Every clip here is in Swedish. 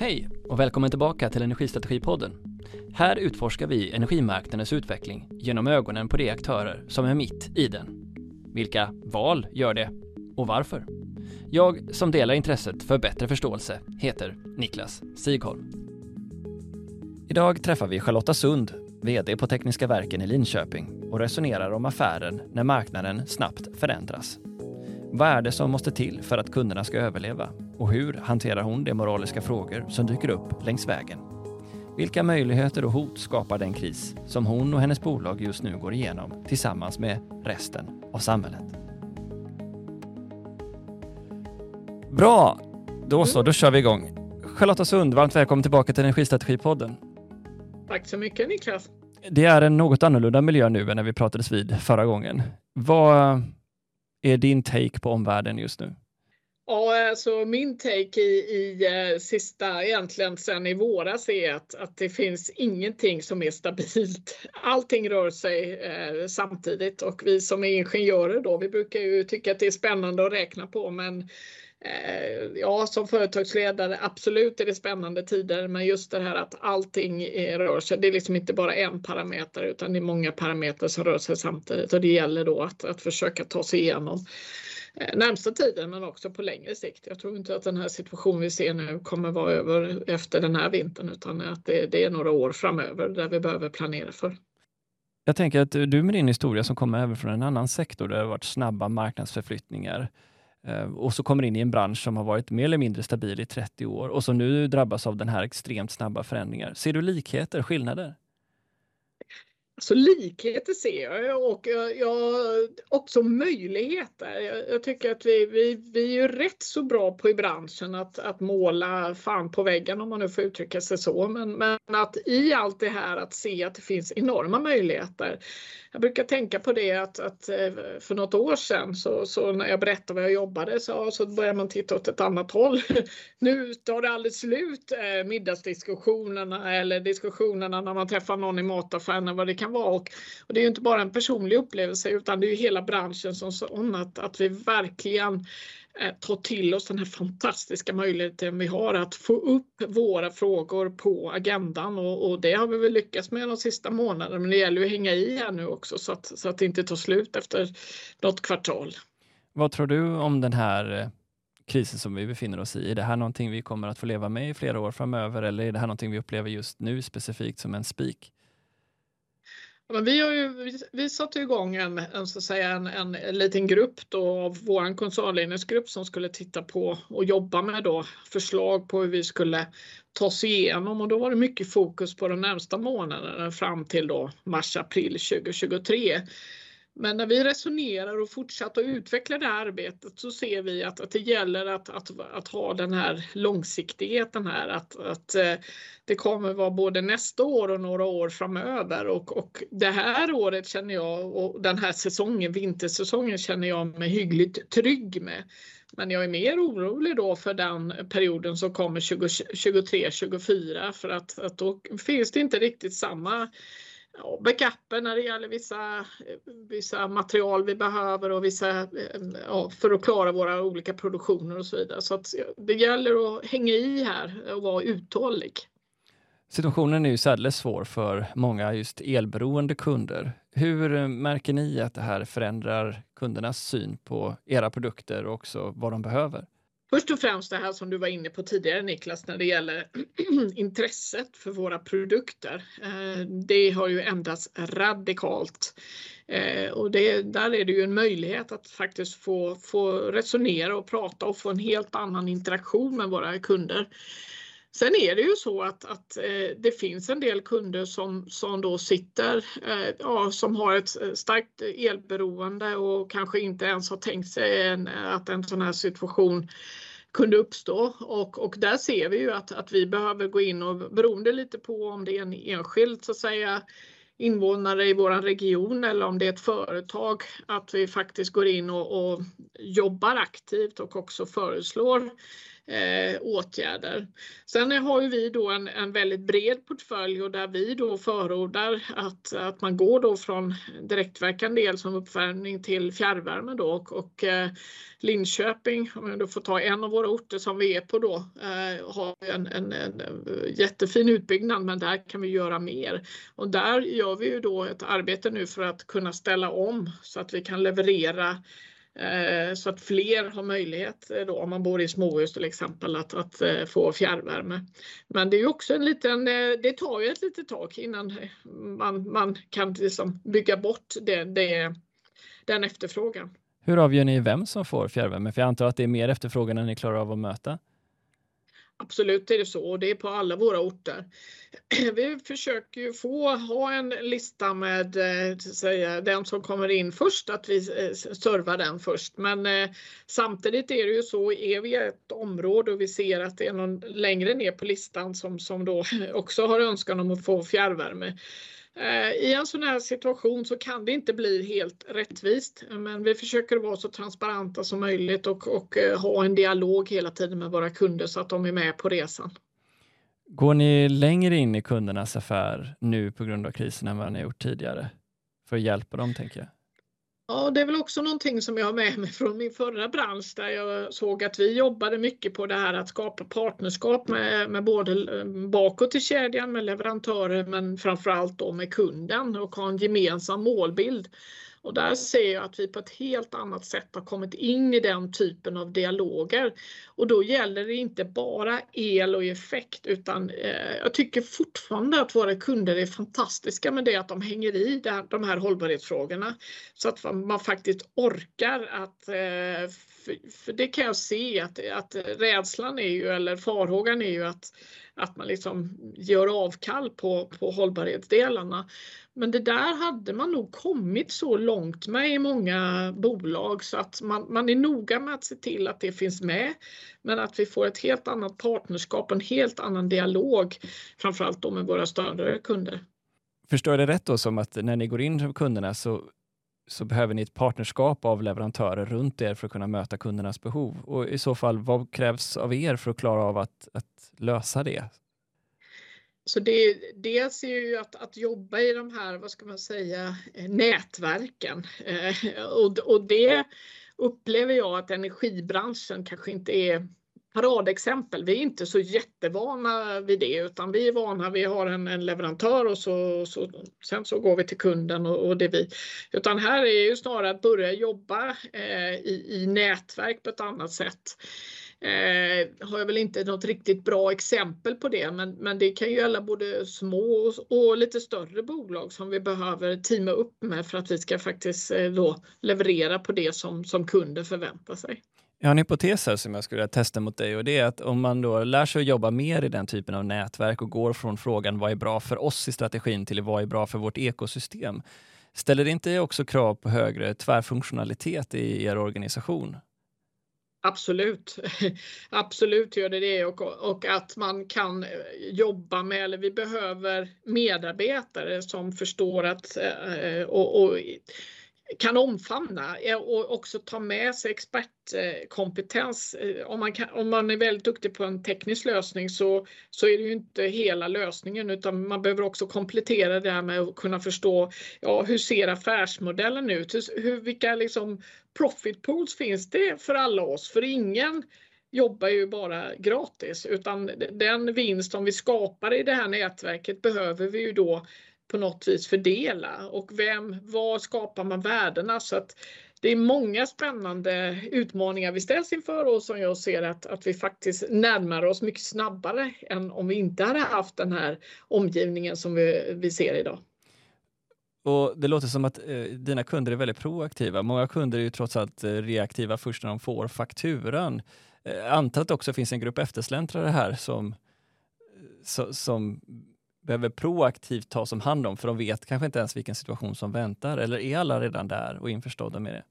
Hej och välkommen tillbaka till Energistrategipodden. Här utforskar vi energimarknadens utveckling genom ögonen på de aktörer som är mitt i den. Vilka val gör det och varför? Jag som delar intresset för bättre förståelse heter Niklas Sigholm. Idag träffar vi Charlotta Sund, VD på Tekniska Verken i Linköping och resonerar om affären när marknaden snabbt förändras. Vad är det som måste till för att kunderna ska överleva? Och hur hanterar hon de moraliska frågor som dyker upp längs vägen? Vilka möjligheter och hot skapar den kris som hon och hennes bolag just nu går igenom tillsammans med resten av samhället? Bra! Då så, då kör vi igång. Charlotta Sund, varmt välkommen tillbaka till Energistrategipodden. Tack så mycket Niklas. Det är en något annorlunda miljö nu än när vi pratades vid förra gången. Vad är din take på omvärlden just nu? Ja, alltså eh, min take i, i eh, sista, egentligen sen i våras är att, att det finns ingenting som är stabilt. Allting rör sig eh, samtidigt och vi som är ingenjörer då, vi brukar ju tycka att det är spännande att räkna på men eh, Ja, som företagsledare absolut är det spännande tider, men just det här att allting eh, rör sig. Det är liksom inte bara en parameter utan det är många parametrar som rör sig samtidigt och det gäller då att, att försöka ta sig igenom Eh, Eh, närmsta tiden men också på längre sikt. Jag tror inte att den här situationen vi ser nu kommer vara över efter den här vintern utan att det, det är några år framöver där vi behöver planera för. Jag tänker att du med din historia som kommer även från en annan sektor där det har varit snabba marknadsförflyttningar eh, och så kommer in i en bransch som har varit mer eller mindre stabil i 30 år och som nu drabbas av den här extremt snabba förändringar. Ser du likheter, skillnader? Så likheter ser jag och jag, jag också möjligheter. Jag, jag, tycker att vi, vi, vi är ju rätt så bra på i branschen att, att måla fan på väggen om man nu får uttrycka sig så. Men, men att i allt det här att se att det finns enorma möjligheter. Jag brukar tänka på det att, att eh, för något år sedan så, så när jag berättade vad jag jobbade så, så började man titta åt ett annat håll. Nu tar det aldrig slut eh, middagsdiskussionerna eller diskussionerna när man träffar någon i mataffären vad det kan vara. Och, och det är ju inte bara en personlig upplevelse utan det är ju hela branschen som sån att, att vi verkligen eh, ta till oss den här fantastiska möjligheten vi har att få upp våra frågor på agendan och, och det har vi väl lyckats med de sista månaderna men det gäller ju att hänga i här nu också så att, så att det inte tar slut efter något kvartal. Vad tror du om den här eh, krisen som vi befinner oss i? Är det här någonting vi kommer att få leva med i flera år framöver eller är det här någonting vi upplever just nu specifikt som en spik? Men vi har ju vi, vi satte igång en, en, så att säga, en, en, en liten grupp då av vår koncernledningsgrupp som skulle titta på och jobba med då förslag på hur vi skulle ta oss igenom och då var det mycket fokus på de närmsta månaderna fram till då mars-april 2023. Men när vi resonerar och fortsätter att utveckla det här arbetet så ser vi att, att det gäller att, att, att ha den här långsiktigheten här. Att, att eh, det kommer vara både nästa år och några år framöver och, och det här året känner jag och den här säsongen, vintersäsongen känner jag mig hyggligt trygg med. Men jag är mer orolig då för den perioden som kommer 2023-2024 för att, att då finns det inte riktigt samma ja, backuper när det gäller vissa, vissa material vi behöver och vissa, eh, ja, för att klara våra olika produktioner och så vidare. Så att det gäller att hänga i här och vara uthållig. Situationen är ju särdeles svår för många just elberoende kunder. Hur eh, märker ni att det här förändrar kundernas syn på era produkter och också vad de behöver? Först och främst det här som du var inne på tidigare Niklas när det gäller intresset för våra produkter. Eh, det har ju ändrats radikalt eh, och det, där är det ju en möjlighet att faktiskt få, få resonera och prata och få en helt annan interaktion med våra kunder. Sen är det ju så att, att eh, det finns en del kunder som, som då sitter, eh, ja, som har ett eh, starkt elberoende och kanske inte ens har tänkt sig en, att en sån här situation kunde uppstå. Och, och där ser vi ju att, att vi behöver gå in och beroende lite på om det är en enskild så att säga invånare i vår region eller om det är ett företag att vi faktiskt går in och, och jobbar aktivt och också föreslår eh, åtgärder. Sen har ju vi då en, en väldigt bred portfölj och där vi då förordar att, att man går då från direktverkande el som uppvärmning till fjärrvärme då och, och eh, Linköping, om jag då får ta en av våra orter som vi är på då, eh, har en, en, en, eh, jättefin utbyggnad men där kan vi göra mer. Och där gör vi ju då ett arbete nu för att kunna ställa om så att vi kan leverera Eh, så att fler har möjlighet eh, då, om man bor i småhus till exempel att, att eh, få fjärrvärme. Men det är också en liten, det tar ju ett litet tag innan man, man kan liksom bygga bort det, det, den efterfrågan. Hur avgör ni vem som får fjärrvärme? För jag antar att det är mer efterfrågan än ni klarar av att möta? Absolut är det så och det är på alla våra orter. Vi försöker ju få ha en lista med eh, säga, den som kommer in först, att vi eh, servar den först. Men eh, samtidigt är det ju så, är vi ett område och vi ser att det är någon längre ner på listan som, som då också har önskan om att få fjärrvärme Eh, I en sån här situation så kan det inte bli helt rättvist, men vi försöker vara så transparenta som möjligt och, och eh, ha en dialog hela tiden med våra kunder så att de är med på resan. Går ni längre in i kundernas affär nu på grund av krisen än vad ni gjort tidigare? För att hjälpa dem, tänker jag. Ja, det är väl också någonting som jag har med mig från min förra bransch där jag såg att vi jobbade mycket på det här att skapa partnerskap med, med både eh, bakåt i kedjan med leverantörer men framförallt då med kunden och ha en gemensam målbild. Och där ser jag att vi på ett helt annat sätt har kommit in i den typen av dialoger. Och då gäller det inte bara el och effekt utan eh, jag tycker fortfarande att våra kunder är fantastiska med det att de hänger i här, de här hållbarhetsfrågorna. Så att man faktiskt orkar att eh, för, för, det kan jag se att, att rädslan är ju, eller farhågan är ju att, att man liksom gör avkall på, på hållbarhetsdelarna. Men det där hade man nog kommit så långt med i många bolag så att man, man är noga med att se till att det finns med. Men att vi får ett helt annat partnerskap, en helt annan dialog, framförallt då med våra större kunder. Förstår jag det rätt då som att när ni går in som kunderna så, så behöver ni ett partnerskap av leverantörer runt er för att kunna möta kundernas behov? Och i så fall, vad krävs av er för att klara av att, att lösa det? Så det, dels är ju att, att jobba i de här, vad ska man säga, eh, nätverken. Eh, och, och det upplever jag att energibranschen kanske inte är paradexempel. Vi är inte så jättevana vid det utan vi är vana, vi har en, en leverantör och så, så, sen så går vi till kunden och, och det vi. Utan här är ju snarare att börja jobba eh, i, i nätverk på ett annat sätt. Eh, har jag väl inte något riktigt bra exempel på det, men, men det kan ju gälla både små och, och, lite större bolag som vi behöver teama upp med för att vi ska faktiskt eh, då leverera på det som, som kunden förväntar sig. Jag har en hypotes här som jag skulle vilja testa mot dig och det är att om man då lär sig att jobba mer i den typen av nätverk och går från frågan vad är bra för oss i strategin till vad är bra för vårt ekosystem. Ställer det inte också krav på högre tvärfunktionalitet i er organisation? Absolut, absolut gör det det och, och att man kan jobba med, eller vi behöver medarbetare som förstår att eh, och, och kan omfamna eh, och också ta med sig expertkompetens. Eh, om man, kan, om man är väldigt duktig på en teknisk lösning så, så är det ju inte hela lösningen utan man behöver också komplettera det här med att kunna förstå ja, hur ser affärsmodellen ut? Hur, vilka liksom profit pools finns det för alla oss? För ingen jobbar ju bara gratis utan den vinst som vi skapar i det här nätverket behöver vi ju då på något vis fördela och vem, var skapar man värdena? Så att det är många spännande utmaningar vi ställs inför och som jag ser att, att vi faktiskt närmar oss mycket snabbare än om vi inte hade haft den här omgivningen som vi, vi ser idag. Och Det låter som att eh, dina kunder är väldigt proaktiva. Många kunder är ju trots allt eh, reaktiva först när de får fakturan. Eh, antar att det också finns en grupp eftersläntrare här som, eh, som behöver proaktivt tas om hand om för de vet kanske inte ens vilken situation som väntar eller är alla redan där och införstådda med det?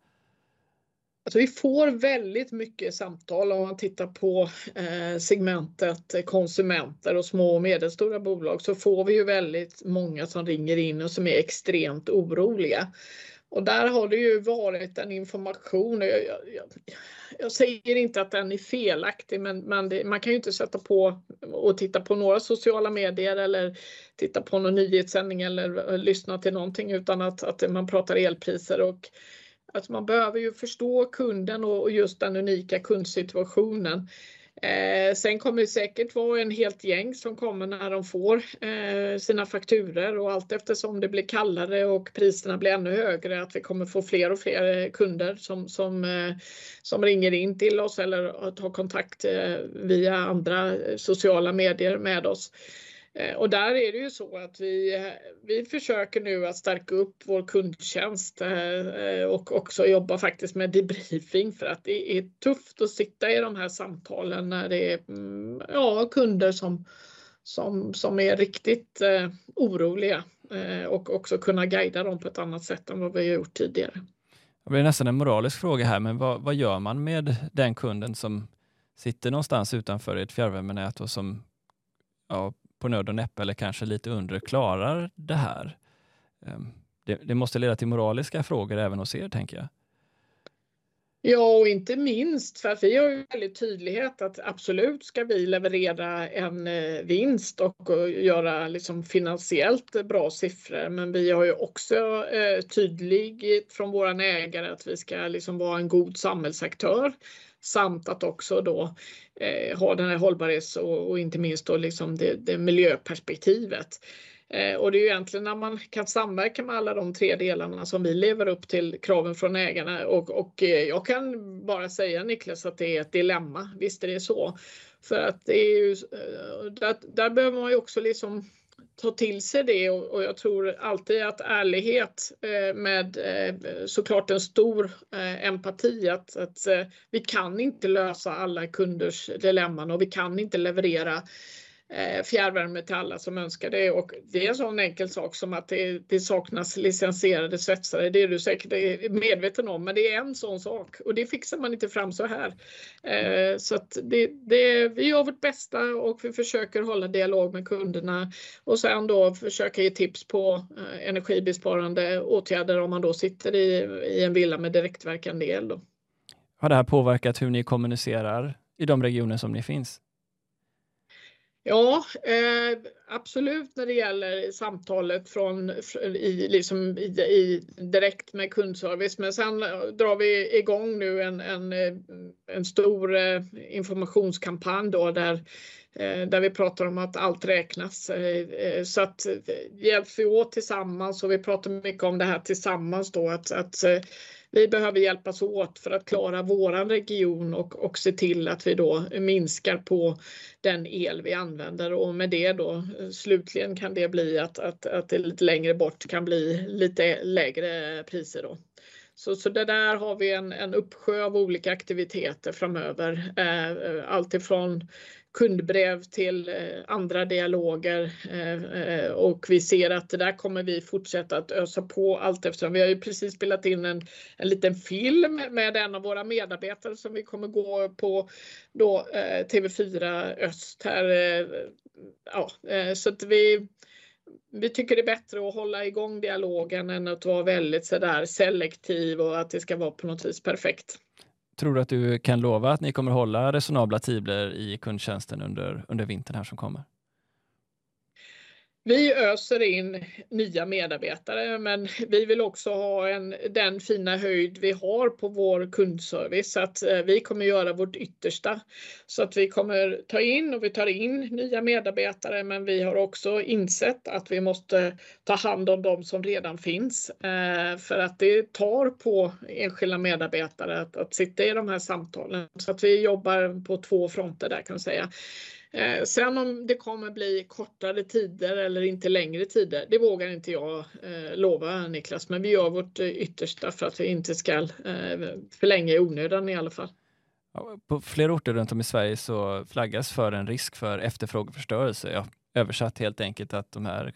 Alltså vi får väldigt mycket samtal om man tittar på eh, segmentet konsumenter och små och medelstora bolag så får vi ju väldigt många som ringer in och som är extremt oroliga. Och där har det ju varit en information. Jag, jag, jag, jag säger inte att den är felaktig, men, men det, man kan ju inte sätta på och titta på några sociala medier eller titta på någon nyhetssändning eller eh, lyssna till någonting utan att, att man pratar elpriser och att man behöver ju förstå kunden och just den unika kundsituationen. Eh, sen kommer det säkert vara en helt gäng som kommer när de får eh, sina fakturer och allt eftersom det blir kallare och priserna blir ännu högre att vi kommer få fler och fler eh, kunder som, som, eh, som ringer in till oss eller tar kontakt eh, via andra eh, sociala medier med oss. Eh, och där är det ju så att vi, eh, vi försöker nu att stärka upp vår kundtjänst eh, och också jobba faktiskt med debriefing för att det är tufft att sitta i de här samtalen när det är mm, ja, kunder som, som, som är riktigt oroliga och också kunna guida dem på ett annat sätt än vad vi har gjort tidigare. Det blir nästan en moralisk fråga här, men vad, vad gör man med den kunden som sitter någonstans utanför ett fjärrvärmenät och som ja, på nöd och näppe eller kanske lite under klarar det här. Ehm, det, det, måste leda till moraliska frågor även hos er, tänker jag. Ja, och inte minst för att vi har ju väldigt tydlighet att absolut ska vi leverera en eh, vinst och göra liksom finansiellt bra siffror. Men vi har ju också eh, tydligt från våra ägare att vi ska liksom vara en god samhällsaktör samt att också då eh, ha den här hållbarhets och, och, inte minst då liksom det, det miljöperspektivet. Eh, och det är ju egentligen när man kan samverka med alla de tre delarna som vi lever upp till kraven från ägarna och, och eh, jag kan bara säga Niklas att det är ett dilemma. Visst är det så. För att det är ju, eh, där, där behöver man ju också liksom ta till sig det och, och jag tror alltid att ärlighet eh, med eh, såklart en stor eh, empati att, att eh, vi kan inte lösa alla kunders dilemman och vi kan inte leverera Eh, fjärrvärme till alla som önskar det. Och det är en sån enkel sak som att det, det saknas licensierade svetsare. Det är du säkert eh, medveten om, men det är en sån sak och det fixar man inte fram så här. Eh, så att det, det, vi gör vårt bästa och vi försöker hålla dialog med kunderna och sen då försöka ge tips på eh, energibesparande åtgärder om man då sitter i, i en villa med direktverkande el. Då. Har det här påverkat hur ni kommunicerar i de regioner som ni finns? Ja, eh, absolut när det gäller samtalet från, i, liksom, i, i, direkt med kundservice. Men sen eh, drar vi igång nu en, en, eh, en stor eh, informationskampanj då där, eh, där vi pratar om att allt räknas. Eh, eh så att hjälps vi åt tillsammans och vi pratar mycket om det här tillsammans då att, att vi behöver hjälpas åt för att klara våran region och, och se till att vi då minskar på den el vi använder och med det då slutligen kan det bli att, att, att det lite längre bort kan bli lite lägre priser då. Så, så det där har vi en, en uppsjö av olika aktiviteter framöver. Eh, eh Alltifrån kundbrev till eh, andra dialoger eh, eh, och vi ser att det där kommer vi fortsätta att ösa på allt eftersom. Vi har ju precis spelat in en, en liten film med en av våra medarbetare som vi kommer gå på då TV4 Öst här. Ja, så att vi vi tycker det är bättre att hålla igång dialogen än att vara väldigt sådär selektiv och att det ska vara på något vis perfekt. Tror du att du kan lova att ni kommer hålla resonabla tider i kundtjänsten under, under vintern här som kommer? Vi öser in nya medarbetare men vi vill också ha en, den fina höjd vi har på vår kundservice. Så att eh, vi kommer göra vårt yttersta. Så att vi kommer ta in och vi tar in nya medarbetare men vi har också insett att vi måste ta hand om de som redan finns. Eh, för att det tar på enskilda medarbetare att, att sitta i de här samtalen. Så att vi jobbar på två fronter där kan man säga. Eh, sen om det kommer bli kortare tider eller inte längre tider, det vågar inte jag eh, lova Niklas, men vi gör vårt eh, yttersta för att vi inte ska eh, förlänga i onödan i alla fall. På flera orter runt om i Sverige så flaggas för en risk för efterfrågeförstörelse. Ja, översatt helt enkelt att de här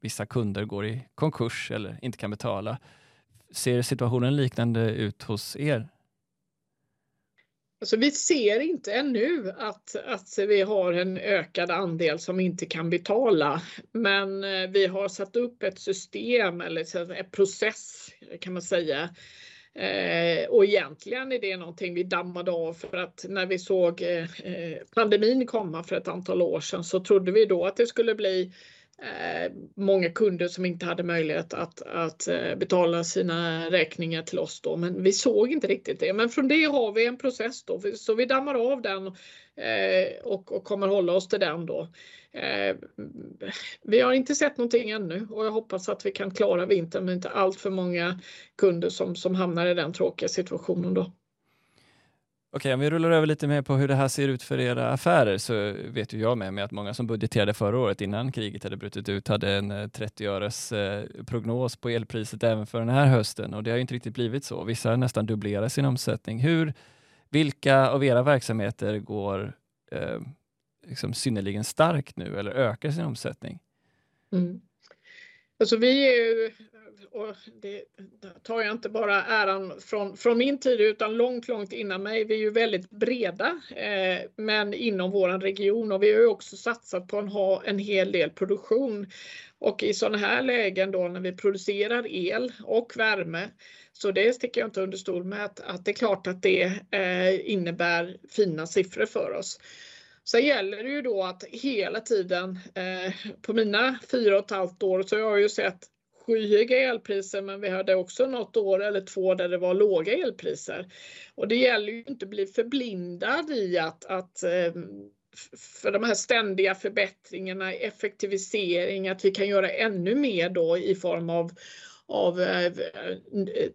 vissa kunder går i konkurs eller inte kan betala. Ser situationen liknande ut hos er? Alltså vi ser inte ännu att, att vi har en ökad andel som inte kan betala. Men eh, vi har satt upp ett system eller en process kan man säga. Eh, och egentligen är det någonting vi dammade av för att när vi såg eh, eh pandemin komma för ett antal år sedan så trodde vi då att det skulle bli Eh, många kunder som inte hade möjlighet att, att eh, betala sina räkningar till oss då, men vi såg inte riktigt det. Men från det har vi en process då, så vi dammar av den eh, och, och kommer hålla oss till den då. Vi har inte sett någonting ännu och jag hoppas att vi kan klara vintern med inte allt för många kunder som, som hamnar i den tråkiga situationen då. Okej, om vi rullar över lite mer på hur det här ser ut för era affärer så vet ju jag med mig att många som budgeterade förra året innan kriget hade brutit ut hade en eh, 30 öres eh, prognos på elpriset även för den här hösten och det har ju inte riktigt blivit så. Vissa har nästan dubblerat sin omsättning. Hur, vilka av era verksamheter går eh, liksom synnerligen starkt nu eller ökar sin omsättning? Mm. Alltså vi är ju och det tar jag inte bara äran från, från min tid utan långt, långt innan mig. Vi är ju väldigt breda, eh, men inom våran region och vi har ju också satsat på att ha en hel del produktion. Och i sådana här lägen då när vi producerar el och värme så det sticker jag inte under stol med att, att det är klart att det eh, innebär fina siffror för oss. Sen gäller det ju då att hela tiden, eh, på mina fyra och ett halvt år så har jag ju sett skyhöga elpriser men vi hade också något år eller två där det var låga elpriser. Och det gäller ju inte att bli förblindad i att, att eh, för de här ständiga förbättringarna, effektivisering, att vi kan göra ännu mer då i form av av eh,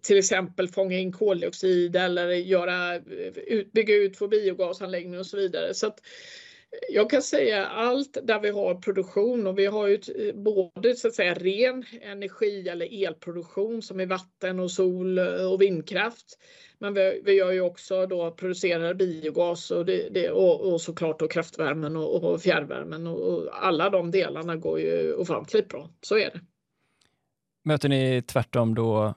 till exempel fånga in koldioxid eller göra, eh, bygga ut vår biogasanläggning och så vidare. Så att, jag kan säga allt där vi har produktion och vi har ju eh, både så att säga ren energi eller elproduktion som är vatten och sol eh, och vindkraft. Men vi, vi gör ju också då producerar biogas och, det, det, och, och såklart då kraftvärmen och, och fjärrvärmen och, och, alla de delarna går ju ofantligt bra. Så är det. Möter ni tvärtom då,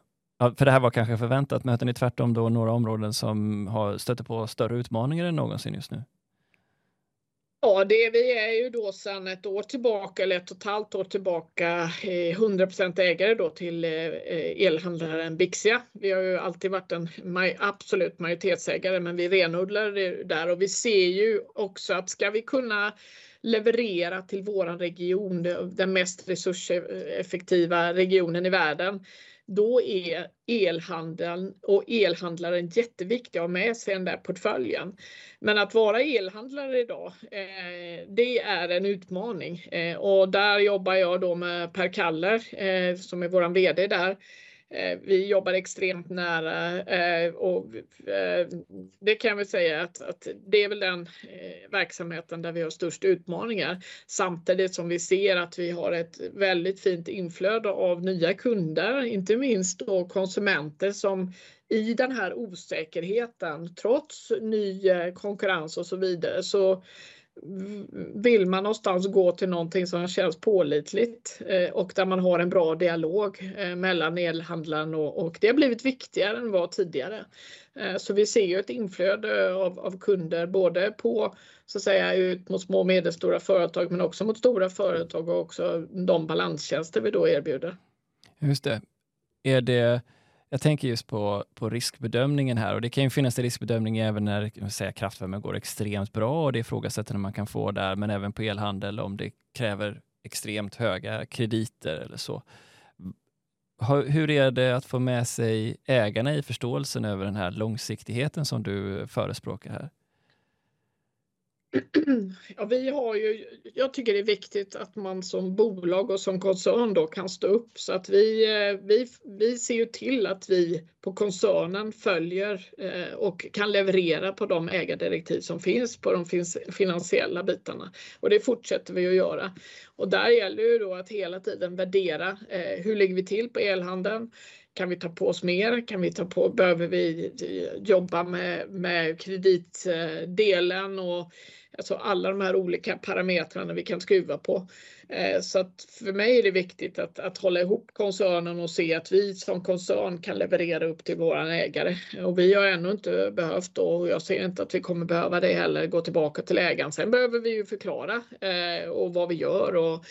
för det här var kanske förväntat, möter ni tvärtom då några områden som har stöter på större utmaningar än någonsin just nu? Ja, det, vi är ju då sedan ett år tillbaka eller ett och ett halvt år tillbaka eh, 100% ägare då till eh, elhandlaren Bixia. Vi har ju alltid varit en absolut majoritetsägare men vi renodlar det där och vi ser ju också att ska vi kunna leverera till våran region, den mest resurseffektiva regionen i världen, då är elhandeln och elhandlaren jätteviktiga att ha med sig i den där portföljen. Men att vara elhandlare idag, eh, det är en utmaning eh, och där jobbar jag då med Per Kaller eh, som är våran VD där Eh, vi jobbar extremt nära eh, och eh, det kan jag väl säga att, att det är väl den eh, verksamheten där vi har störst utmaningar. Samtidigt som vi ser att vi har ett väldigt fint inflöde av nya kunder, inte minst då konsumenter som i den här osäkerheten, trots ny eh, konkurrens och så vidare, så vill man någonstans gå till någonting som känns pålitligt eh, och där man har en bra dialog eh, mellan elhandlaren och, det har blivit viktigare än vad tidigare. Eh, så vi ser ju ett inflöde av, av, kunder både på så att säga ut mot små och medelstora företag men också mot stora företag och också de balanstjänster vi då erbjuder. Just det. Är det jag tänker just på, på riskbedömningen här och det kan ju finnas en riskbedömning även när säga, går extremt bra och det är ifrågasättande man kan få där, men även på elhandel om det kräver extremt höga krediter eller så. Hur är det att få med sig ägarna i förståelsen över den här långsiktigheten som du förespråkar här? Ja, vi har ju, jag tycker det är viktigt att man som bolag och som koncern då kan stå upp så att vi, eh, vi, vi ser ju till att vi på koncernen följer eh, och kan leverera på de ägardirektiv som finns på de finansiella bitarna. Och det fortsätter vi att göra. Och där gäller ju då att hela tiden värdera eh, hur ligger vi till på elhandeln? Kan vi ta på oss mer? Kan vi ta på, behöver vi jobba med, med kreditdelen och alltså alla de här olika parametrarna vi kan skruva på. Eh, så att för mig är det viktigt att, att hålla ihop koncernen och se att vi som koncern kan leverera upp till våran ägare. Och vi har ännu inte behövt då, och jag ser inte att vi kommer behöva det heller, gå tillbaka till ägaren. Sen behöver vi ju förklara eh, och vad vi gör och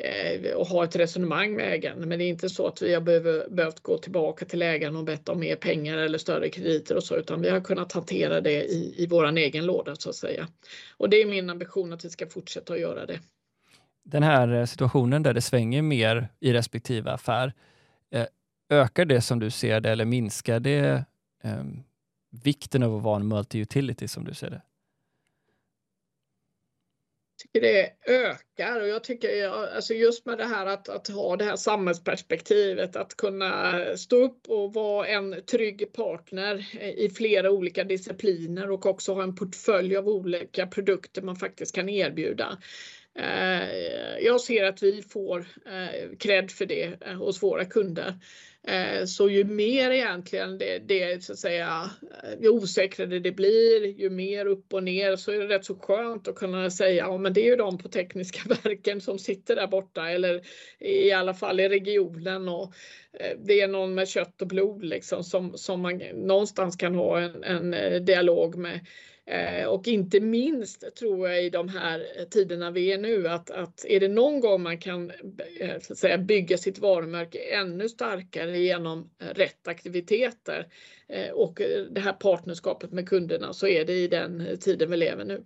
Eh, och ha ett resonemang med ägaren. Men det är inte så att vi har behöv, behövt gå tillbaka till ägaren och bett om mer pengar eller större krediter och så, utan vi har kunnat hantera det i, i vår egen låda så att säga. Och det är min ambition att vi ska fortsätta att göra det. Den här eh, situationen där det svänger mer i respektive affär, eh, ökar det som du ser det eller minskar det eh, vikten av att vara en multi-utility som du ser det? Tycker det ökar och jag tycker alltså just med det här att, att ha det här samhällsperspektivet, att kunna stå upp och vara en trygg partner i flera olika discipliner och också ha en portfölj av olika produkter man faktiskt kan erbjuda. Eh, jag ser att vi får eh, cred för det eh, hos våra kunder. Så ju mer egentligen det, det så att säga, ju osäkrare det blir, ju mer upp och ner så är det rätt så skönt att kunna säga ja men det är ju de på tekniska verken som sitter där borta eller i alla fall i regionen och det är någon med kött och blod liksom som, som man någonstans kan ha en, en dialog med. Eh, och inte minst tror jag i de här tiderna vi är nu att, att är det någon gång man kan eh, så att säga, bygga sitt varumärke ännu starkare genom rätt aktiviteter eh, och det här partnerskapet med kunderna så är det i den tiden vi lever nu.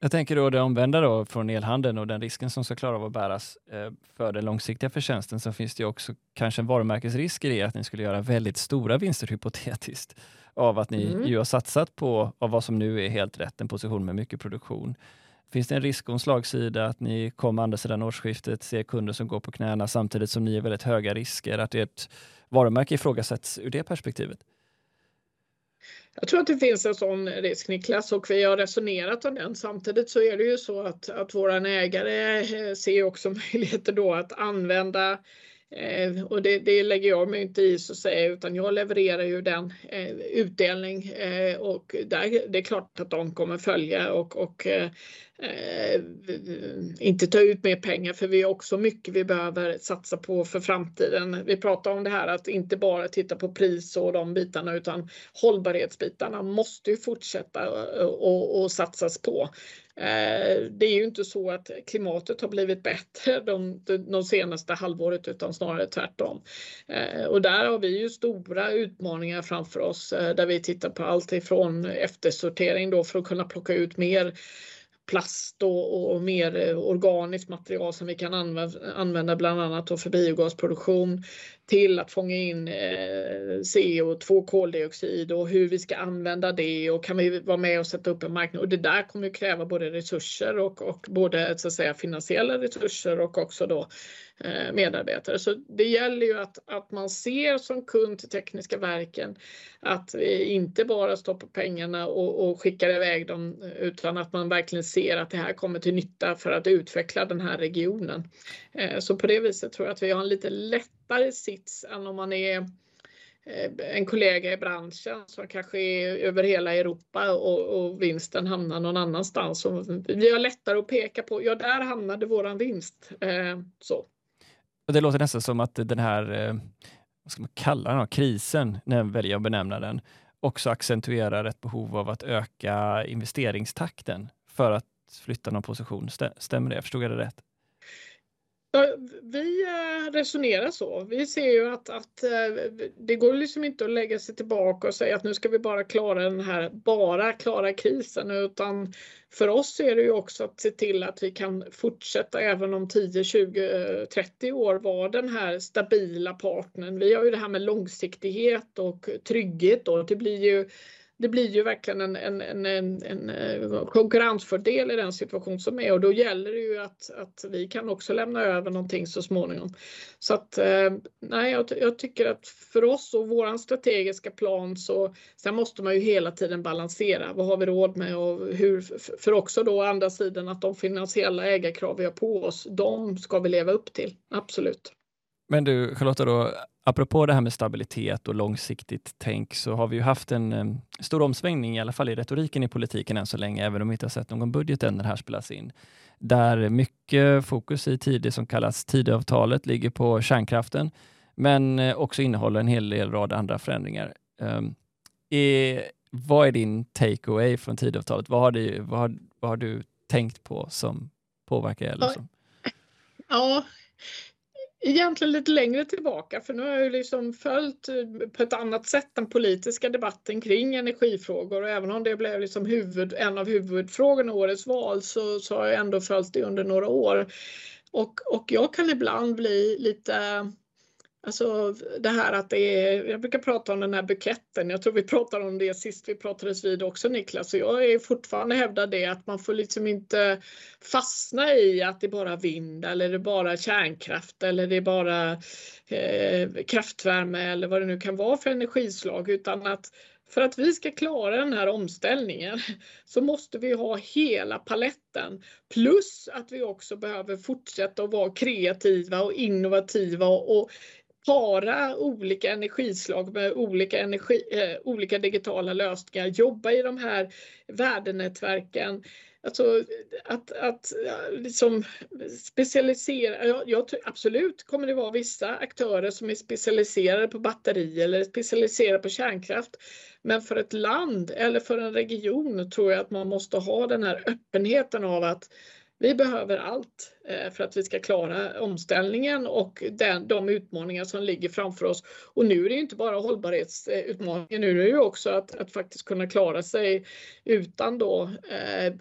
Jag tänker då det omvända då från elhandeln och den risken som ska klara av att bäras för den långsiktiga förtjänsten så finns det också kanske en varumärkesrisk i det att ni skulle göra väldigt stora vinster hypotetiskt av att ni mm. ju har satsat på av vad som nu är helt rätt, en position med mycket produktion. Finns det en risk och en slagsida att ni kommer andra sidan årsskiftet se kunder som går på knäna samtidigt som ni är väldigt höga risker, att ert varumärke ifrågasätts ur det perspektivet? Jag tror att det finns en sån risk Niklas och vi har resonerat om den. Samtidigt så är det ju så att, att våran ägare eh, ser också möjligheter då att använda Eh, och det, det, lägger jag mig inte i så att säga utan jag levererar ju den eh, utdelning eh, och där, det är klart att de kommer följa och, och eh, eh, inte ta ut mer pengar för vi har också mycket vi behöver satsa på för framtiden. Vi pratar om det här att inte bara titta på pris och de bitarna utan hållbarhetsbitarna måste ju fortsätta eh, och, och satsas på. Eh, det är ju inte så att klimatet har blivit bättre de, de senaste halvåret utan snarare tvärtom. Eh, och där har vi ju stora utmaningar framför oss eh, där vi tittar på allt ifrån eftersortering då för att kunna plocka ut mer plast och, och, mer organiskt material som vi kan använda, använda bland annat för biogasproduktion till att fånga in eh, CO2, koldioxid och hur vi ska använda det och kan vi vara med och sätta upp en marknad och det där kommer ju kräva både resurser och, och både så att säga finansiella resurser och också då eh, medarbetare. Så det gäller ju att, att man ser som kund till Tekniska verken att vi inte bara stoppar pengarna och, och skickar iväg dem utan att man verkligen ser att det här kommer till nytta för att utveckla den här regionen. Eh, så på det viset tror jag att vi har en lite lätt lättare sits än om man är eh, en kollega i branschen som kanske är över hela Europa och, och, vinsten hamnar någon annanstans. Och vi har lättare att peka på, ja där hamnade våran vinst. Eh, så. Och det låter nästan som att den här, eh, vad ska man kalla den, krisen, när jag väljer att benämna den, också accentuerar ett behov av att öka investeringstakten för att flytta någon position. Stämmer det? Förstod jag det rätt? Vi eh, resonerar så. Vi ser ju att, att eh, det går liksom inte att lägga sig tillbaka och säga att nu ska vi bara klara den här, bara klara krisen, utan för oss är det ju också att se till att vi kan fortsätta även om 10, 20, 30 år vara den här stabila partnern. Vi har ju det här med långsiktighet och trygghet och det blir ju det blir ju verkligen en, en, en, en, en eh, konkurrensfördel i den situation som är och då gäller det ju att, att vi kan också lämna över någonting så småningom. Så att eh, nej, jag, jag tycker att för oss och våran strategiska plan så sen måste man ju hela tiden balansera. Vad har vi råd med och hur för också då andra sidan att de finansiella ägarkrav vi har på oss, de ska vi leva upp till. Absolut. Men du Charlotta, då, apropå det här med stabilitet och långsiktigt tänk så har vi ju haft en um, stor omsvängning, i alla fall i retoriken i politiken än så länge, även om vi inte har sett någon budget än när det här spelas in. Där mycket fokus i tider som kallas Tidöavtalet ligger på kärnkraften, men uh, också innehåller en hel del rad andra förändringar. Um, är, vad är din take-away från Tidöavtalet? Vad har, du, vad, har, vad har du tänkt på som påverkar er? Liksom? Ja, egentligen lite längre tillbaka för nu har jag ju liksom följt eh, på ett annat sätt den politiska debatten kring energifrågor och även om det blev liksom huvud, en av huvudfrågorna i årets val så, så har jag ändå följt det under några år. Och, och jag kan ibland bli lite Alltså det här att det är, jag brukar prata om den här buketten, jag tror vi pratade om det sist vi pratades vid också Niklas, och jag är fortfarande hävdar det att man får liksom inte fastna i att det är bara vind eller det är bara kärnkraft eller det är bara eh, kraftvärme eller vad det nu kan vara för energislag. Utan att för att vi ska klara den här omställningen så måste vi ha hela paletten. Plus att vi också behöver fortsätta att vara kreativa och innovativa och para olika energislag med olika, energi, eh, olika digitala lösningar, jobba i de här värdenätverken. Alltså att, att eh, liksom specialisera, jag, jag, absolut kommer det vara vissa aktörer som är specialiserade på batteri eller specialiserade på kärnkraft. Men för ett land eller för en region tror jag att man måste ha den här öppenheten av att vi behöver allt eh, för att vi ska klara omställningen och den, de utmaningar som ligger framför oss. Och nu är det inte bara hållbarhetsutmaningen, nu är det ju också att, att faktiskt kunna klara sig utan då eh,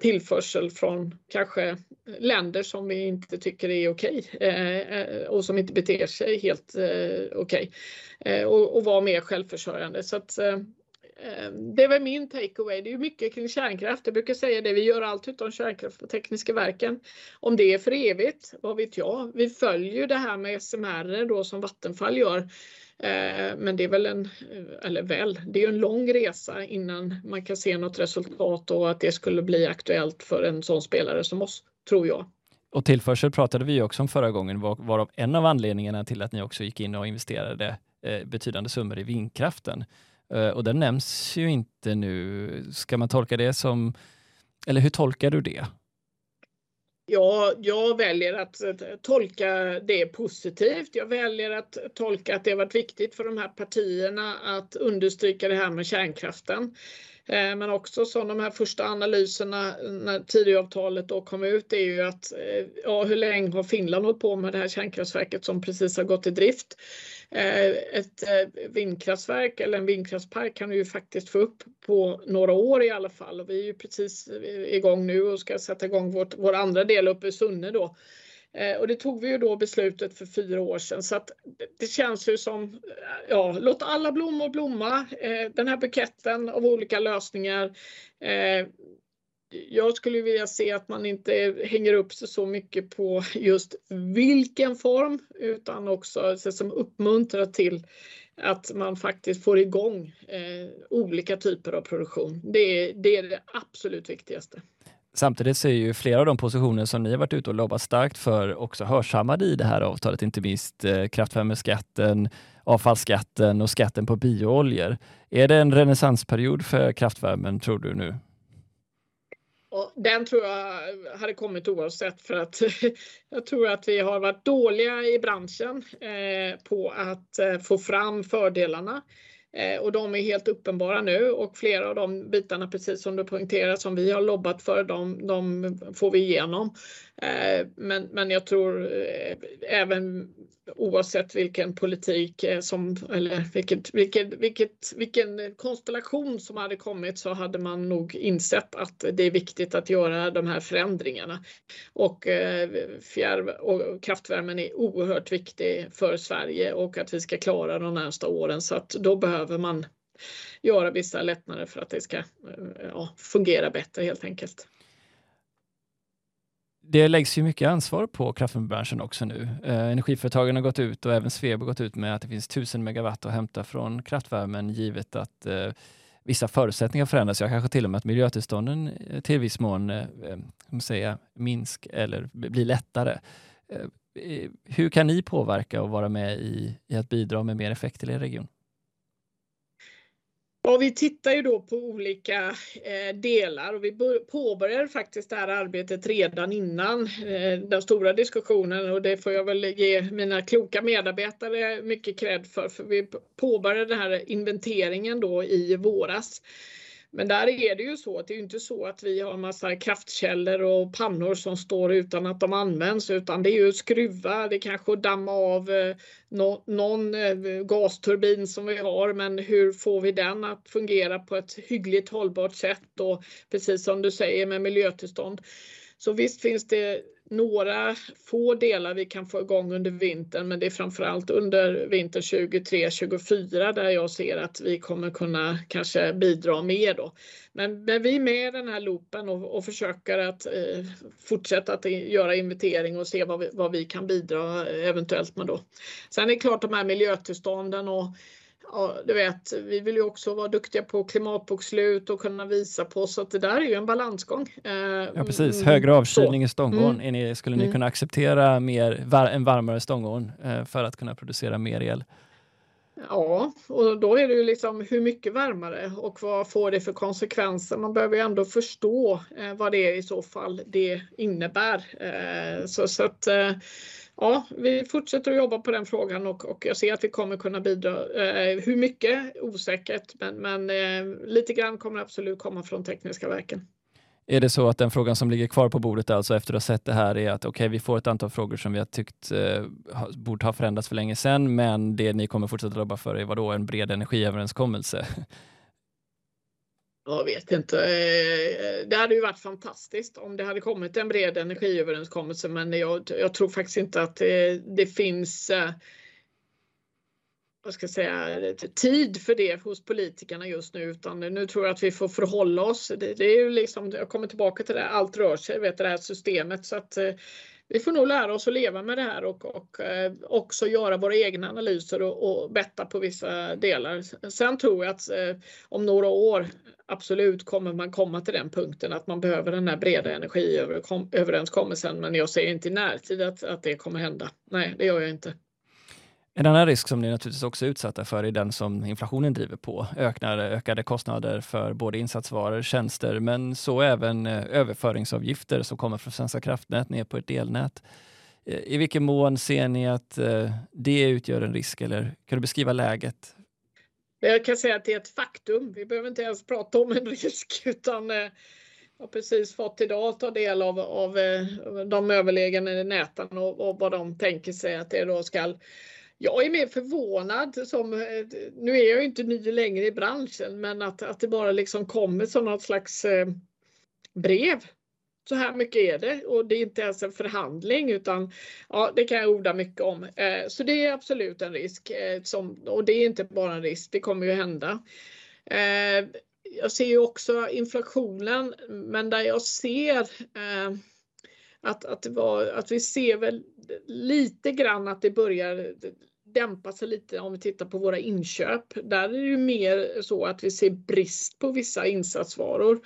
tillförsel från kanske länder som vi inte tycker är okej eh, och som inte beter sig helt eh, okej eh, och, och vara mer självförsörjande. Så att, eh, det är det var min takeaway. Det är mycket kring kärnkraft. Jag brukar säga det, vi gör allt utom kärnkraft på Tekniska verken. Om det är för evigt, vad vet jag? Vi följer det här med SMR då som Vattenfall gör. Eh, men det är väl en, eller väl, det är en lång resa innan man kan se något resultat och att det skulle bli aktuellt för en sån spelare som oss, tror jag. Och tillförsel pratade vi också om förra gången, varav en av anledningarna till att ni också gick in och investerade eh, betydande summor i vindkraften. Eh, och den nämns ju inte nu. Ska man tolka det som, eller hur tolkar du det? Ja, jag väljer att eh, tolka det positivt. Jag väljer att tolka att det har varit viktigt för de här partierna att understryka det här med kärnkraften. Eh, men också som de här första analyserna när Tidöavtalet då kom ut är ju att eh, ja, hur länge har Finland hållit på med det här kärnkraftverket som precis har gått i drift? Eh, ett vindkraftverk eller en vindkraftspark kan vi ju faktiskt få upp på några år i alla fall och vi är ju precis igång nu och ska sätta igång vårt, vår andra del uppe i Sunne då Eh, och det tog vi ju då beslutet för fyra år sedan så att det känns ju som, eh, ja, låt alla blommor blomma. Eh, den här buketten av olika lösningar. Jag skulle vilja se att man inte hänger upp sig så mycket på just vilken form utan också som uppmuntrar till att man faktiskt får igång olika typer av produktion. Det det är det absolut viktigaste. Samtidigt så är ju flera av de positioner som ni har varit ute och lobbat starkt för också hörsammade i det här avtalet, inte minst eh, kraftvärmeskatten, avfallsskatten och skatten på biooljor. Är det en renässansperiod för kraftvärmen tror du nu? Den tror jag hade kommit oavsett för att jag tror att vi har varit dåliga i branschen eh, på att eh, få fram fördelarna. Eh, och de är helt uppenbara nu och flera av de bitarna, precis som du poängterar, som vi har lobbat för, de, de får vi igenom. Eh, men, men jag tror eh, även oavsett vilken politik eh, som, eller vilket, vilket, vilket, vilken konstellation som hade kommit så hade man nog insett att det är viktigt att göra de här förändringarna. Och fjärr och kraftvärmen är oerhört viktig för Sverige och att vi ska klara de närmsta åren så att då behöver man göra vissa lättnader för att det ska ja, fungera bättre helt enkelt det läggs ju mycket ansvar på kraftvärmebranschen också nu. Eh, energiföretagen har gått ut och även Sveb har gått ut med att det finns 1000 megawatt att hämta från kraftvärmen givet att eh, vissa förutsättningar förändras. Jag kanske till och med att miljötillstånden eh, till viss mån eh, eh säga, minsk eller blir lättare. Eh, hur kan ni påverka och vara med i, i att bidra med mer effekt till er region? Ja, vi tittar ju då på olika eh, delar och vi påbörjade faktiskt det här arbetet redan innan eh, den stora diskussionen och det får jag väl ge mina kloka medarbetare mycket cred för, för vi påbörjade den här inventeringen då i våras. Men där är det ju så att det är inte så att vi har massa kraftkällor och pannor som står utan att de används utan det är ju skruva, det kanske damma av eh, någon eh, gasturbin som vi har men hur får vi den att fungera på ett hyggligt hållbart sätt och precis som du säger med miljötillstånd. Så visst finns det några få delar vi kan få igång under vintern men det är framförallt under vintern 23-24 där jag ser att vi kommer kunna kanske bidra mer då. Men, men vi är med i den här loopen och, och försöker att eh, fortsätta att göra inventering och se vad vi, vad vi kan bidra eventuellt med då. Sen är det klart de här miljötillstånden och ja, du vet, vi vill ju också vara duktiga på klimatbokslut och kunna visa på så att det där är ju en balansgång. Eh, ja precis, mm, högre avkylning i stångån. Mm. Ni, skulle ni mm. kunna acceptera mer, var, en varmare stångån eh, för att kunna producera mer el? Ja, och då är det ju liksom hur mycket varmare och vad får det för konsekvenser? Man behöver ju ändå förstå eh, vad det är i så fall det innebär. Eh, så, så att eh, ja, vi fortsätter att jobba på den frågan och, och jag ser att vi kommer kunna bidra. Eh, hur mycket? Osäkert, men, men eh, lite grann kommer absolut komma från tekniska verken. Är det så att den frågan som ligger kvar på bordet alltså efter att ha sett det här är att okej, okay, vi får ett antal frågor som vi har tyckt eh, borde ha förändrats för länge sedan, men det ni kommer fortsätta jobba för är vadå, en bred energiöverenskommelse? Jag vet inte. Eh, det hade ju varit fantastiskt om det hade kommit en bred energiöverenskommelse men jag, jag tror faktiskt inte att det, det finns eh, vad ska jag säga, tid för det hos politikerna just nu utan nu tror jag att vi får förhålla oss. Det, det är ju liksom, jag kommer tillbaka till det, allt rör sig, vet det här systemet så att eh, vi får nog lära oss att leva med det här och, och eh, också göra våra egna analyser och, och betta på vissa delar. Sen tror jag att eh, om några år absolut kommer man komma till den punkten att man behöver den här breda energiöverenskommelsen men jag ser inte i närtid att, att det kommer hända. Nej, det gör jag inte. En annan risk som ni naturligtvis också är utsatta för är den som inflationen driver på. Ökade, ökade kostnader för både insatsvaror, tjänster, men så även eh, överföringsavgifter som kommer från Svenska kraftnät ner på ett elnät. Eh, I vilken mån ser ni att eh, det utgör en risk eller kan du beskriva läget? Jag kan säga att det är ett faktum. Vi behöver inte ens prata om en risk utan jag har precis fått idag ta del av, av de överliggande näten och, och vad de tänker sig att det då ska jag är mer förvånad som, eh, nu är jag inte ny längre i branschen, men att, att det bara liksom kommer som något slags eh, brev. Så här mycket är det och det är inte ens en förhandling utan ja, det kan jag orda mycket om. Eh, så det är absolut en risk eh, som, och det är inte bara en risk, det kommer ju hända. Eh, jag ser ju också inflationen, men där jag ser eh, att, att, det var, att vi ser väl lite grann att det börjar dämpa sig lite om vi tittar på våra inköp. Där är det ju mer så att vi ser brist på vissa insatsvaror.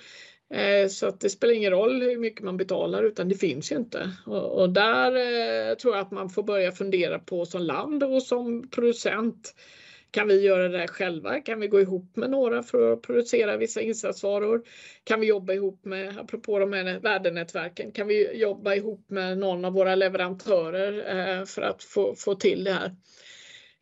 Eh, så att det spelar ingen roll hur mycket man betalar utan det finns ju inte. Och, där eh, tror jag att man får börja fundera på som land och som producent kan vi göra det själva? Kan vi gå ihop med några för att producera vissa insatsvaror? Kan vi jobba ihop med, apropå de här värdenätverken, kan vi jobba ihop med någon av våra leverantörer eh, för att få, få till det här?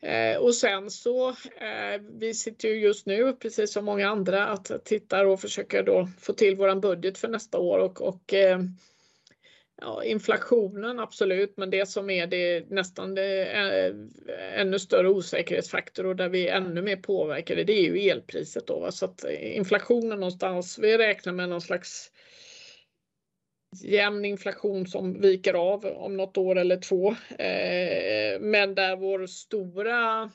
Eh, och sen så, eh, vi sitter ju just nu, precis som många andra, att tittar och försöker då få till våran budget för nästa år och, och eh, Ja, inflationen absolut, men det som är det nästan det eh, ännu större osäkerhetsfaktor och där vi är ännu mer påverkade, det är ju elpriset då. Så att inflationen någonstans, vi räknar med någon slags jämn inflation som viker av om något år eller två. Eh, eh, men där vår stora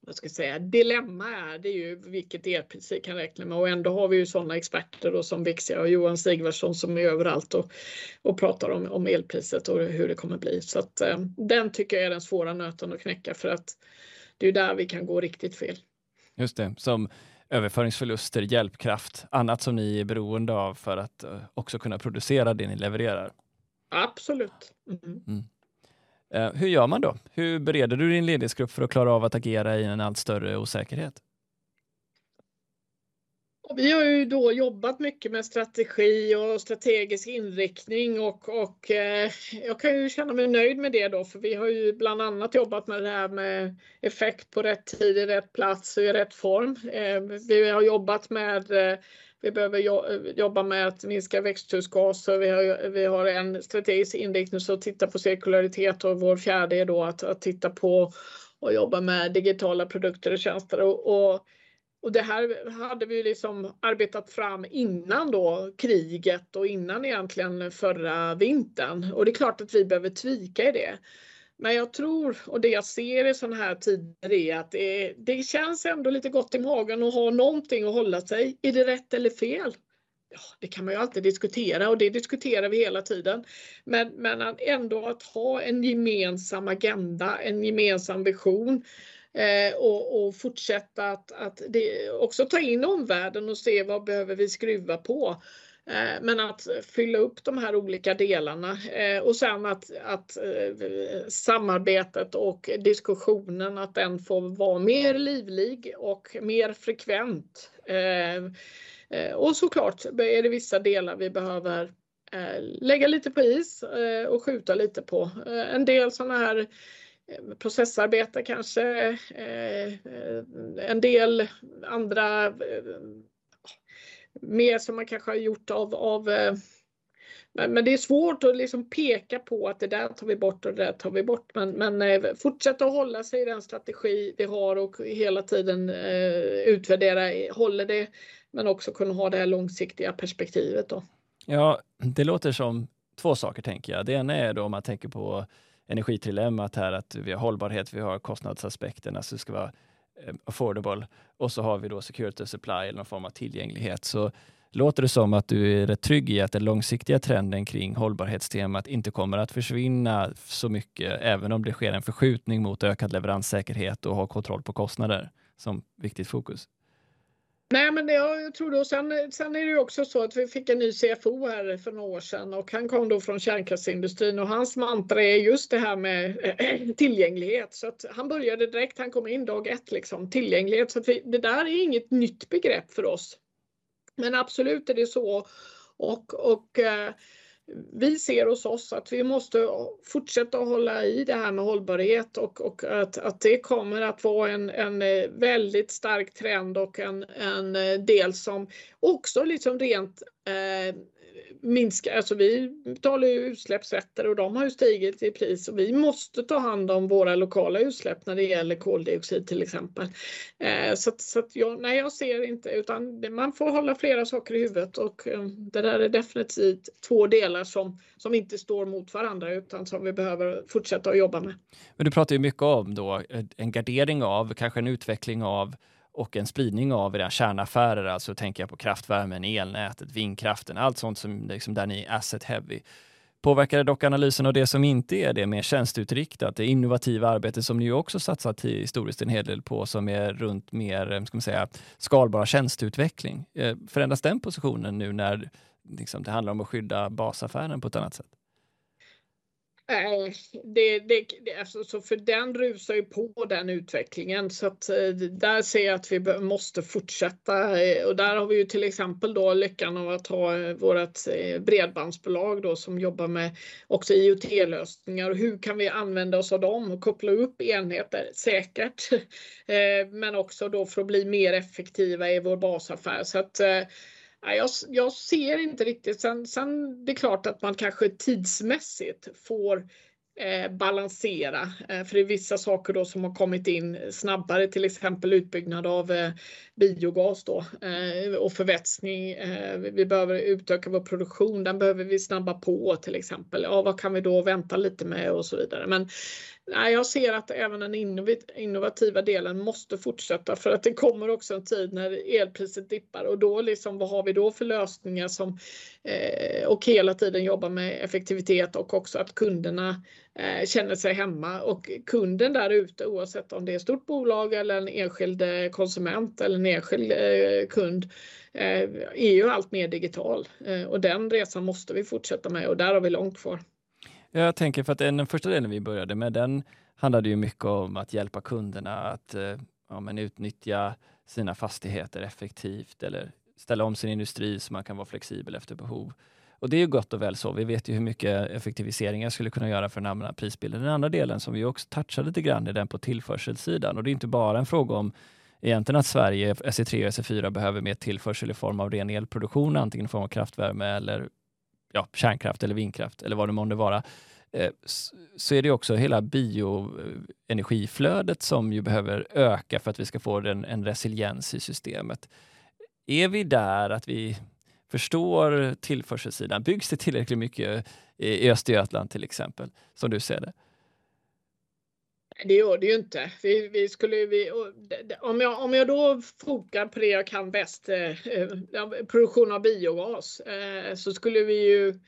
vad ska jag säga, dilemma är det ju vilket elpris vi kan räkna med och ändå har vi ju sådana experter då som Vixia och Johan Sigvardsson som är överallt och, och pratar om, om elpriset och hur det kommer bli. Så att eh, den tycker jag är den svåra nöten att knäcka för att det är där vi kan gå riktigt fel. Just det, som överföringsförluster, hjälpkraft, annat som ni är beroende av för att uh, också kunna producera det ni levererar. Absolut. Mm. Mm. Eh, hur gör man då? Hur bereder du din ledningsgrupp för att klara av att agera i en allt större osäkerhet? Vi har ju då jobbat mycket med strategi och strategisk inriktning och, och eh, jag kan ju känna mig nöjd med det då för vi har ju bland annat jobbat med det här med effekt på rätt tid, i rätt plats och i rätt form. Eh, vi har jobbat med eh, vi behöver jobba med att minska växthusgaser. Vi har, vi har en strategisk inriktning som tittar på cirkularitet och vår fjärde är då att, att titta på och jobba med digitala produkter och tjänster. Och, och och det här hade vi liksom arbetat fram innan då kriget och innan egentligen förra vintern. Och det är klart att vi behöver tvika i det. Men jag tror, och det jag ser i sådana här tider är att det, det känns ändå lite gott i magen att ha någonting att hålla sig. Är det rätt eller fel? Ja, det kan man ju alltid diskutera och det diskuterar vi hela tiden. Men, men ändå att ha en gemensam agenda, en gemensam vision Eh, och, och, fortsätta att, att det, också ta in omvärlden och se vad behöver vi skruva på. Eh, men att fylla upp de här olika delarna eh, och sen att, att eh, samarbetet och diskussionen att den får vara mer livlig och mer frekvent. Och såklart är det vissa delar vi behöver lägga lite på is och skjuta lite på. En del sådana här processarbete kanske, en del andra mer som man kanske har gjort av, av eh, men det är svårt att liksom peka på att det där tar vi bort och det där tar vi bort. Men, men eh, fortsätta att hålla sig i den strategi vi har och hela tiden eh, utvärdera, håller det, men också kunna ha det här långsiktiga perspektivet. Då. Ja, det låter som två saker tänker jag. Det ena är då om man tänker på energitrilemmat här, att vi har hållbarhet, vi har kostnadsaspekterna. alltså det ska vara Eh, affordable och så har vi då security supply eller någon form av tillgänglighet. Så låter det som att du är rätt trygg i att den långsiktiga trenden kring hållbarhetstemat inte kommer att försvinna så mycket, även om det sker en förskjutning mot ökad leveranssäkerhet och ha kontroll på kostnader som viktigt fokus? Nej, men det, jag tror då, sen, sen är det ju också så att vi fick en ny CFO här för några år sedan och han kom då från kärnkraftsindustrin och hans mantra är just det här med äh, tillgänglighet. Så att han började direkt, han kom in dag ett liksom, tillgänglighet. Så att vi, det där är inget nytt begrepp för oss. Men absolut är det så. Och, och äh, vi ser hos oss att vi måste fortsätta hålla i det här med hållbarhet och, och att, att det kommer att vara en, en eh, väldigt stark trend och en, en eh, del som också liksom rent eh, minska, alltså vi betalar ju utsläppsrätter och de har ju stigit i pris och vi måste ta hand om våra lokala utsläpp när det gäller koldioxid till exempel. Eh, så så att jag, nej, jag ser inte utan man får hålla flera saker i huvudet och eh, det där är definitivt två delar som, som inte står mot varandra utan som vi behöver fortsätta att jobba med. Men du pratar ju mycket om då eh, en gardering av, kanske en utveckling av och en spridning av era kärnaffärer, alltså tänker jag på kraftvärmen, elnätet, vindkraften, allt sånt som liksom där ni är asset heavy. Påverkar det dock analysen av det som inte är det mer tjänsteutriktat, det innovativa arbete som ni också satsat historiskt en hel del på som är runt mer eh, ska man säga, skalbar tjänsteutveckling. Eh, förändras den positionen nu när liksom, det handlar om att skydda basaffären på ett annat sätt? Nej, det, det, det, alltså, så för den rusar ju på den utvecklingen. Så att eh, där ser jag att vi måste fortsätta eh, och där har vi ju till exempel då lyckan av att ha eh, vårat vårt bredbandsbolag då som jobbar med också IoT-lösningar och hur kan vi använda oss av dem och koppla upp enheter? Säkert. Men också då för att bli mer effektiva i vår basaffär. Så att jag, jag ser inte riktigt. Sen, sen det är klart att man kanske tidsmässigt får eh, balansera. Eh, för det är vissa saker då som har kommit in snabbare, till exempel utbyggnad av eh, biogas då eh, och förvätskning. Eh, vi behöver utöka vår produktion, den behöver vi snabba på till exempel. Ja, vad kan vi då vänta lite med och så vidare. Men Nej, jag ser att även den innovativa delen måste fortsätta för att det kommer också en tid när elpriset dippar och då liksom vad har vi då för lösningar som eh, och hela tiden jobba med effektivitet och också att kunderna Eh, känner sig hemma och kunden där ute oavsett om det är ett stort bolag eller en enskild eh, konsument eller en enskild eh, kund är ju allt mer digital och den resan måste vi fortsätta med och där har vi långt kvar. Jag tänker för att den första delen vi började med, den handlade ju mycket om att hjälpa kunderna att ja, men utnyttja sina fastigheter effektivt eller ställa om sin industri så man kan vara flexibel efter behov. Och det är ju gott och väl så. Vi vet ju hur mycket effektiviseringar skulle kunna göra för den allmänna prisbilden. Den andra delen som vi också touchade lite grann är den på tillförselsidan och det är inte bara en fråga om egentligen att Sverige, SE3 och SE4 behöver mer tillförsel i form av ren elproduktion, antingen i form av kraftvärme eller ja, kärnkraft eller vindkraft eller vad det månde vara eh, så är det också hela bioenergiflödet som ju behöver öka för att vi ska få en, en resiliens i systemet. Är vi där att vi förstår tillförselsidan? Byggs det tillräckligt mycket i Östergötland till exempel, som du ser det? Det gör det ju inte. Vi, vi skulle, vi, om, jag, om jag då fokar på det jag kan bäst, eh, eh produktion av biogas, eh, så skulle vi ju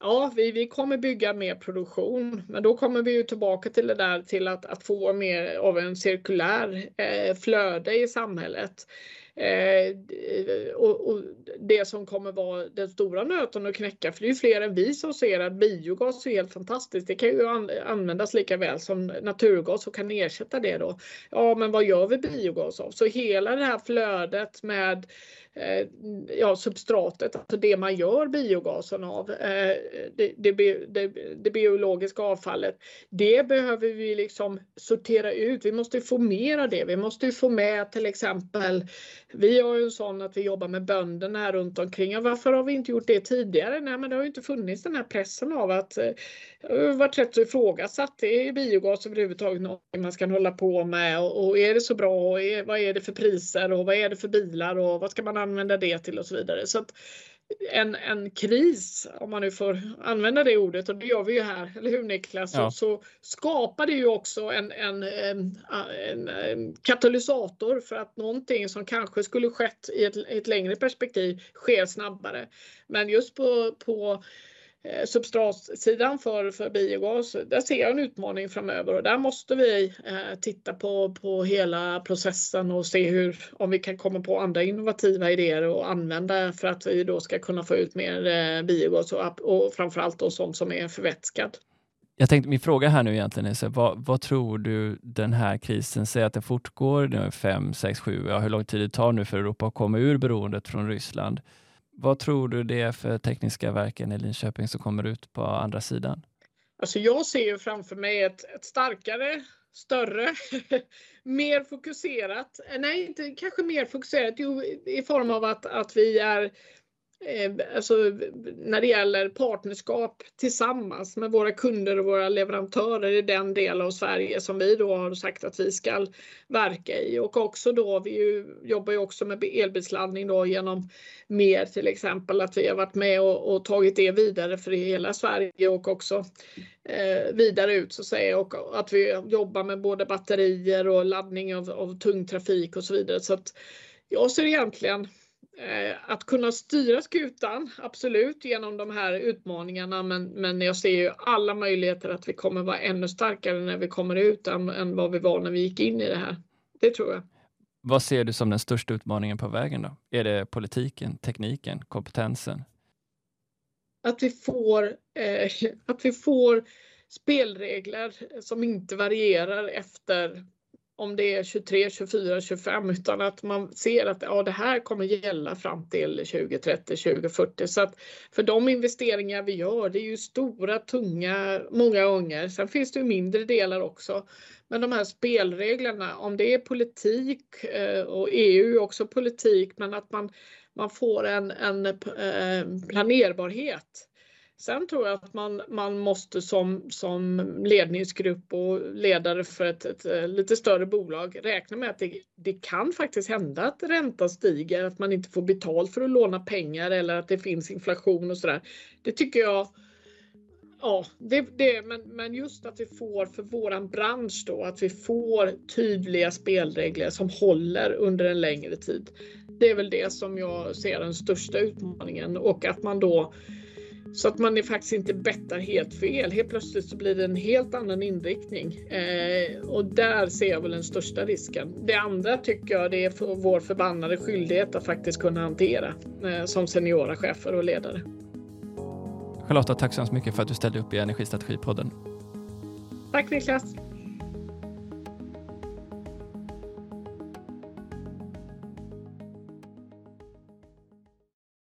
Ja, vi, vi kommer bygga mer produktion, men då kommer vi ju tillbaka till det där till att, att få mer av en cirkulär eh, flöde i samhället. Eh, eh, och, och, det som kommer vara den stora nöten att knäcka, för det är fler än vi som ser att biogas är helt fantastiskt. Det kan ju an användas lika väl som naturgas och kan ersätta det då. Ja, men vad gör vi biogas av? Så hela det här flödet med Eh, ja, substratet, alltså det man gör biogasen av, eh, det, det, det, det, biologiska avfallet, det behöver vi liksom sortera ut. Vi måste få mer av det. Vi måste få med till exempel, vi har ju en sån att vi jobbar med bönderna här runt omkring. Ja, varför har vi inte gjort det tidigare? Nej, men det har ju inte funnits den här pressen av att eh, eh varit rätt så ifrågasatt. Är biogas överhuvudtaget något man ska hålla på med och, och är det så bra? Och är, vad är det för priser och vad är det för bilar och vad ska man använda det till och så vidare. Så att en, en kris, om man nu får använda det ordet, och det gör vi ju här, eller hur Niklas? Ja. Så, så skapar det ju också en, en, en, en, katalysator för att någonting som kanske skulle skett i ett, ett längre perspektiv sker snabbare. Men just på, på Eh, substratsidan för, för biogas, där ser jag en utmaning framöver och där måste vi eh, titta på, på hela processen och se hur, om vi kan komma på andra innovativa idéer och använda för att vi då ska kunna få ut mer eh, biogas och, och framförallt då sånt som är förvätskad. Jag tänkte, min fråga här nu egentligen är, så, vad, vad tror du den här krisen, säger att det fortgår, 5, 6, 7, ja, hur lång tid det tar nu för Europa att komma ur beroendet från Ryssland. Vad tror du det är för tekniska verken i Linköping som kommer ut på andra sidan? Alltså jag ser ju framför mig ett, ett starkare, större, mer fokuserat, eh, nej inte kanske mer fokuserat, jo, i form av att, att vi är Eh, alltså, när det gäller partnerskap tillsammans med våra kunder och våra leverantörer i den del av Sverige som vi då har sagt att vi ska verka i. Och också då vi ju, jobbar ju också med elbilsladdning då genom mer till exempel att vi har varit med och, och tagit det vidare för hela Sverige och också eh, vidare ut så att säga. Och att vi jobbar med både batterier och laddning av, av tung trafik och så vidare. Så att jag ser egentligen att kunna styra skutan, absolut, genom de här utmaningarna, men, men jag ser ju alla möjligheter att vi kommer vara ännu starkare när vi kommer ut än, än vad vi var när vi gick in i det här. Det tror jag. Vad ser du som den största utmaningen på vägen då? Är det politiken, tekniken, kompetensen? Att vi får, eh, att vi får spelregler som inte varierar efter om det är 23, 24, 25 utan att man ser att ja, det här kommer gälla fram till 2030, 2040. Så att för de investeringar vi gör, det är ju stora, tunga, många gånger. Sen finns det ju mindre delar också. Men de här spelreglerna, om det är politik eh, och EU är också politik, men att man, man får en, en eh, planerbarhet Sen tror jag att man, man måste som, som ledningsgrupp och ledare för ett, ett, eh, lite större bolag räkna med att det, det, kan faktiskt hända att räntan stiger, att man inte får betalt för att låna pengar eller att det finns inflation och sådär. Det tycker jag Ja, det, det, men, men just att vi får för våran bransch då, att vi får tydliga spelregler som håller under en längre tid. Det är väl det som jag ser den största utmaningen och att man då så att man är faktiskt inte bettar helt fel. Helt plötsligt så blir det en helt annan inriktning. Eh, och där ser jag väl den största risken. Det andra tycker jag det är för vår förbannade skyldighet att faktiskt kunna hantera eh, som seniora chefer och ledare. Charlotta, tack så hemskt mycket för att du ställde upp i Energistrategipodden. Tack Niklas.